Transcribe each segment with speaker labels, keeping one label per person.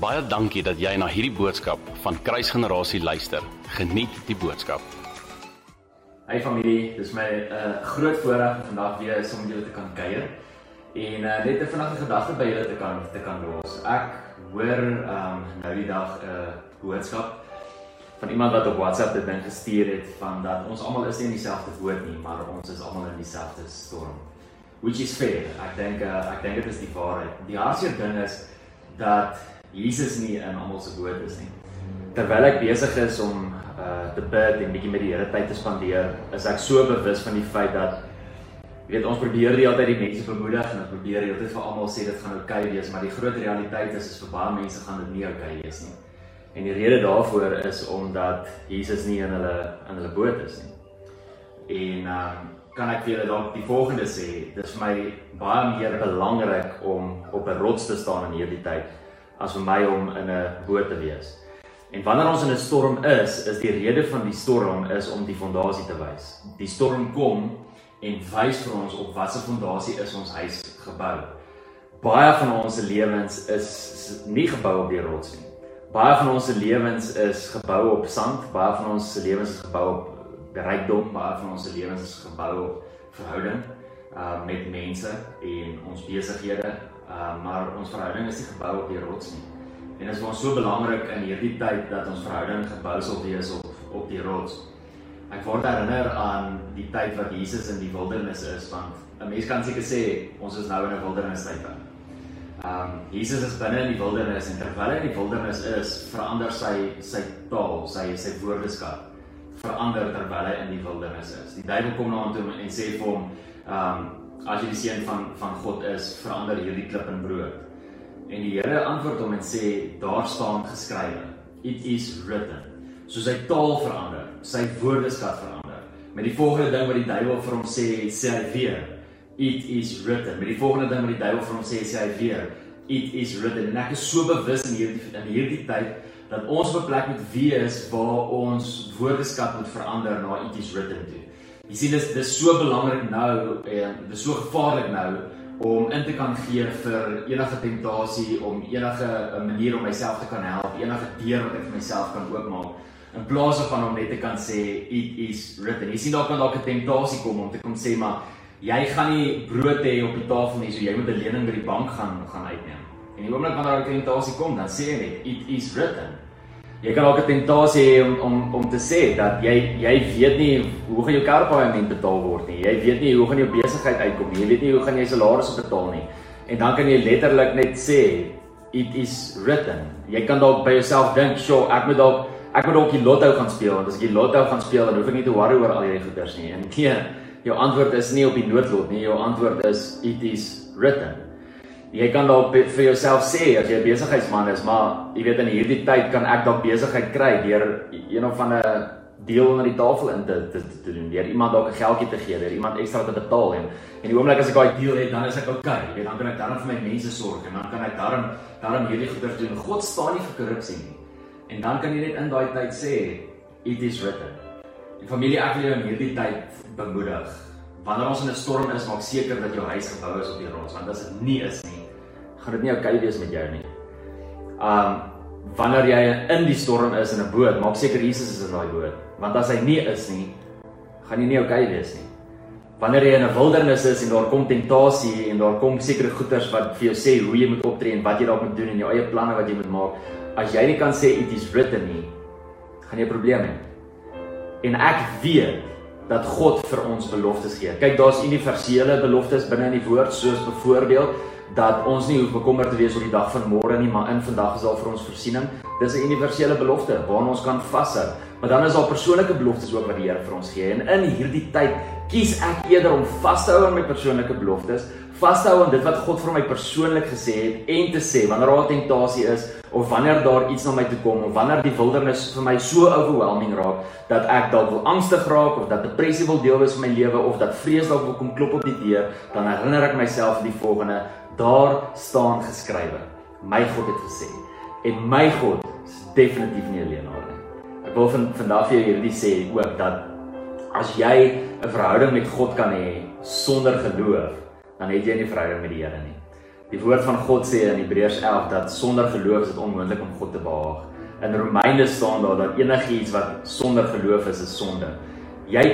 Speaker 1: Baie dankie dat jy na hierdie boodskap van Kruisgenerasie luister. Geniet die boodskap.
Speaker 2: Hey familie, dis my 'n uh, groot voorreg om vandag weer saam julle te kan kuier en uh, net 'n vinnige gedagte by julle te kan te kan los. Ek hoor ehm um, nou die dag 'n uh, boodskap van iemand wat op WhatsApp dit ding gestuur het van dat ons almal is nie in dieselfde boot nie, maar ons is almal in dieselfde storm. Which is fair. Ek dink uh, ek dink dit is die waarheid. Die hartseer ding is dat Jesus nie in almal se boot is nie. Terwyl ek besig is om uh te bid en bietjie met die Here tyd te spandeer, is ek so bewus van die feit dat jy weet ons probeer die hele tyd die mense bemoedig en ons probeer die hele tyd vir almal sê dit gaan oukei okay wees, maar die groot realiteit is is vir baie mense gaan dit nie oukei okay wees nie. En die rede daarvoor is omdat Jesus nie in hulle in hulle boot is nie. En um kan ek vir julle dalk die volgende sê, dit is vir my baie meer belangrik om op 'n rots te staan in hierdie tyd as vir my om in 'n boot te wees. En wanneer ons in 'n storm is, is die rede van die storm is om die fondasie te wys. Die storm kom en wys vir ons op watter fondasie is ons huis gebou. Baie van ons se lewens is nie gebou op die rots nie. Baie van ons se lewens is gebou op sand, baie van ons se lewens is gebou op rykdom, baie van ons se lewens is gebou op verhouding uh met mense en ons besighede, uh maar ons verhouding is nie gebou op die rots nie. En dit is vir ons so belangrik in hierdie tyd dat ons verhouding gebou sal wees op op die rots. Ek word herinner aan die tyd wat Jesus in die wildernis is want 'n mens kan seker sê ons is nou in 'n wildernis tyd. Um, Jesus is binne in die wildernis en terwyl hy in die wildernis is, verander sy sy taal, sy sy woordeskat verander terwyl hy in die wildernis is. Die duiwel kom na hom toe en sê vir hom, ehm um, as jy die seun van van God is, verander hierdie klip in brood. En die Here antwoord hom en sê daar staan geskrywe. It is written. So sy taal verander, sy woordeskat verander. Met die volgende ding wat die duiwel vir hom sê, sê hy weer, it is written. Met die volgende ding wat die duiwel vir hom sê, sê hy weer, it is written. En ek is so bewus in hierdie in hierdie tyd dat ons op 'n plek moet wees waar ons woordeskat moet verander na it is written toe. Jy sien dis dis so belangrik nou en dis so gevaarlik nou om in te kan gee vir enige tentasie om enige 'n manier om myself te kan help, enige deur wat ek vir myself kan oopmaak in plaas van om net te kan sê it is written. Jy sien daar kan dalk 'n tentasie kom om te kom sê maar jy gaan nie brood hê op die tafel nie, so jy moet 'n lening by die bank gaan gaan uitneem. En die oomblik wanneer daar 'n tentasie kom, dan sê jy net it is written. Jy kan ook 'n tentasie hê om om om te sê dat jy jy weet nie hoe gaan jou karpaaiement betaal word nie. Jy weet nie hoe gaan jou besigheid uitkom nie. Jy weet nie hoe gaan jy salarisse betaal nie. En dan kan jy letterlik net sê it is written. Jy kan dalk by jouself dink, "Sjoe, ek moet dalk ek moet dalk die lotto gaan speel want as ek die lotto gaan speel, dan hoef ek nie te worry oor al hierdie goeders nie." En nee, jou antwoord is nie op die noodlot nie. Jou antwoord is it is written. Jy kan dalk vir jouself sê as jy 'n besigheidsman is, maar jy weet in hierdie tyd kan ek dalk besigheid kry deur een of ander deel na die tafel in te te, te, te doen. Deur iemand dalk 'n geldjie te gee, deur iemand ekstra te betaal en en die oomblik as ek daai deel het, dan is ek okay. Jy weet dan kan ek dan vir my mense sorg en dan kan ek daarom daarom hierdie goeie doen. God staan nie vir korrupsie nie. En dan kan jy net in daai tyd sê it is written. Die familie ek wil jou in hierdie tyd bemoedig wanneer ons in 'n storm is, maak seker dat jou huis gebou is op die rots, want as dit nie is nie, gaan dit nie oukei okay wees met jou nie. Um wanneer jy in die storm is in 'n boot, maak seker Jesus is in daai boot, want as hy nie is nie, gaan jy nie oukei okay wees nie. Wanneer jy in 'n wildernis is en daar kom tentasie en daar kom sekere goeters wat vir jou sê hoe jy moet optree en wat jy dalk moet doen en jou eie planne wat jy moet maak, as jy nie kan sê it is written nie, gaan jy probleme hê. En ek weet dat God vir ons beloftes gee. Kyk, daar's universele beloftes binne in die woord, soos byvoorbeeld dat ons nie hoef bekommerd te wees oor die dag van môre nie, maar in vandag is daar vir ons voorsiening. Dis 'n universele belofte waarna ons kan vashou. Maar dan is daar persoonlike beloftes ook wat die Here vir ons gee. En in hierdie tyd kies ek eerder om vas te hou aan my persoonlike beloftes, vas te hou aan dit wat God vir my persoonlik gesê het en te sê wanneer daar 'n tentasie is, of wanneer daar iets na my toe kom of wanneer die wildernis vir my so overwhelming raak dat ek dalk wil angstig raak of dat depressie wil deel wees van my lewe of dat vrees dalk wil kom klop op die deur, dan herinner ek myself die volgende: daar staan geskrywe. My God het gesê en my God is definitief nie alleenaar nie. Ek wil van vandag vir jou hierdie sê ook dat as jy 'n verhouding met God kan hê sonder geloof, dan het jy nie verhouding met die Here nie. Die woord van God sê in Hebreërs 11 dat sonder geloof is dit onmoontlik om God te behaag. In Romeine staan daar dat enigiets wat sonder geloof is, is sonde. Jy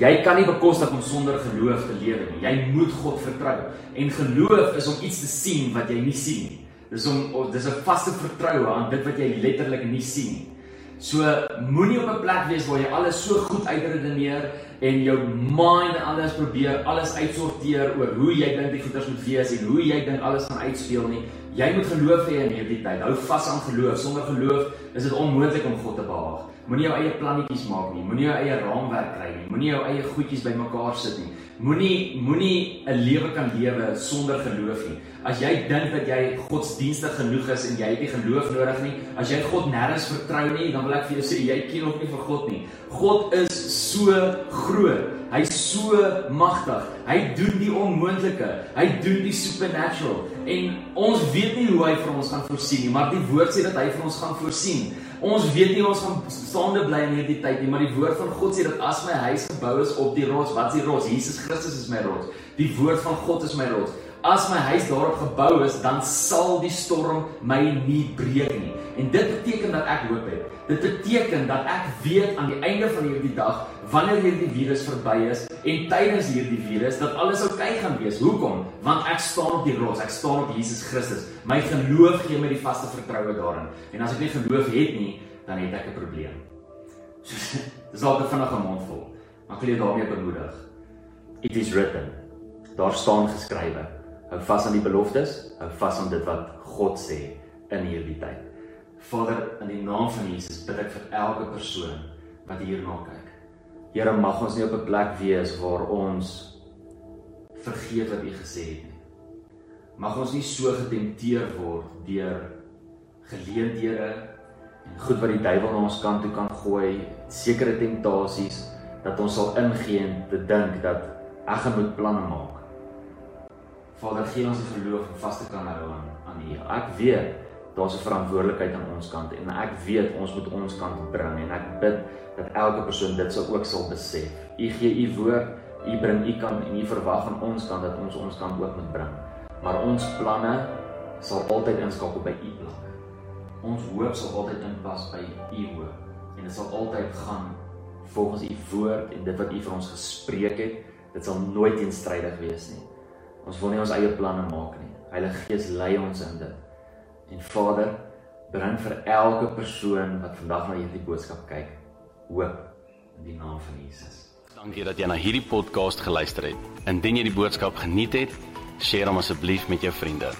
Speaker 2: jy kan nie bekostig om sonder geloof te lewe nie. Jy moet God vertrou. En geloof is om iets te sien wat jy nie sien nie. Dis om dis 'n vaste vertroue aan dit wat jy letterlik nie sien nie. So moenie op 'n plek wees waar jy alles so goed uitredeneer en jou mind alles probeer alles uitsorteer oor hoe jy dink die goeders moet wees en hoe jy dink alles gaan uitspeel nie. Jy moet geloof hê in hierdie tyd. Hou vas aan geloof. Sonder geloof is dit onmoontlik om God te behaag. Moenie jou eie plannetjies maak nie. Moenie jou eie raamwerk kry nie. Moenie jou eie goedjies bymekaar sit nie. Moenie moenie 'n lewe kan lewe sonder geloof nie. As jy dink dat jy godsdienstig genoeg is en jy het nie geloof nodig nie, as jy God nêrens vertrou nie, dan wil ek vir jou sê jy ken nog nie vir God nie. God is so groot. Hy's so magtig. Hy doen die onmoontlike. Hy doen die supernatural. En ons weet nie hoe hy vir ons gaan voorsien nie, maar die woord sê dat hy vir ons gaan voorsien. Ons weet nie ons gaan staande bly in hierdie tyd nie, maar die woord van God sê dat as my huis gebou is op die rots, wat is die rots? Jesus Christus is my rots. Die woord van God is my rots. As my huis daarop gebou is, dan sal die storm my nie breek nie. En dit beteken dat ek hoop het. Dit beteken dat ek weet aan die einde van hierdie dag, wanneer hierdie virus verby is en tydens hierdie virus dat alles oukei okay gaan wees. Hoekom? Want ek staan op die rots, ek staan op Jesus Christus. My geloof gee my die vaste vertroue daarin. En as ek nie geloof het nie, dan het ek 'n probleem. Dis al 'n vinnige mondvol. Maar ek wil jou daarmee bemoedig. It is written. Daar staan geskrywe. Hou vas aan die beloftes, hou vas aan dit wat God sê in hierdie tyd. Vader, in die naam van Jesus bid ek vir elke persoon wat hierna kyk. Here, mag ons nie op 'n plek wees waar ons vergeet wat U gesê het nie. Mag ons nie so getempteer word deur geleenthede en goed wat die duiwel na ons kant toe kan gooi, sekere temptasies dat ons sal ingee en te dink dat ek gaan moet planne maak. Vader, gee ons die geloof om vas te kan hou aan aan U. Ek weet daar's 'n verantwoordelikheid aan ons kant en ek weet ons moet ons kant bring en ek bid dat elke persoon dit sou ook sal besef. U gee u woord, u bring u kant en u verwag aan ons kant dat ons ons kant ook moet bring. Maar ons planne sal altyd inskakel by u plan. Ons hoop sal altyd inpas by u hoop en dit sal altyd gaan volgens u woord en dit wat u vir ons gespreek het, dit sal nooit teenstrydig wees nie. Ons wil nie ons eie planne maak nie. Heilige Gees lei ons in dit. En Vader, bring vir elke persoon wat vandag na hierdie boodskap kyk, hoop in die naam van Jesus.
Speaker 1: Dankie dat jy na hierdie podcast geluister het. Indien jy die boodskap geniet het, deel hom asseblief met jou vriende.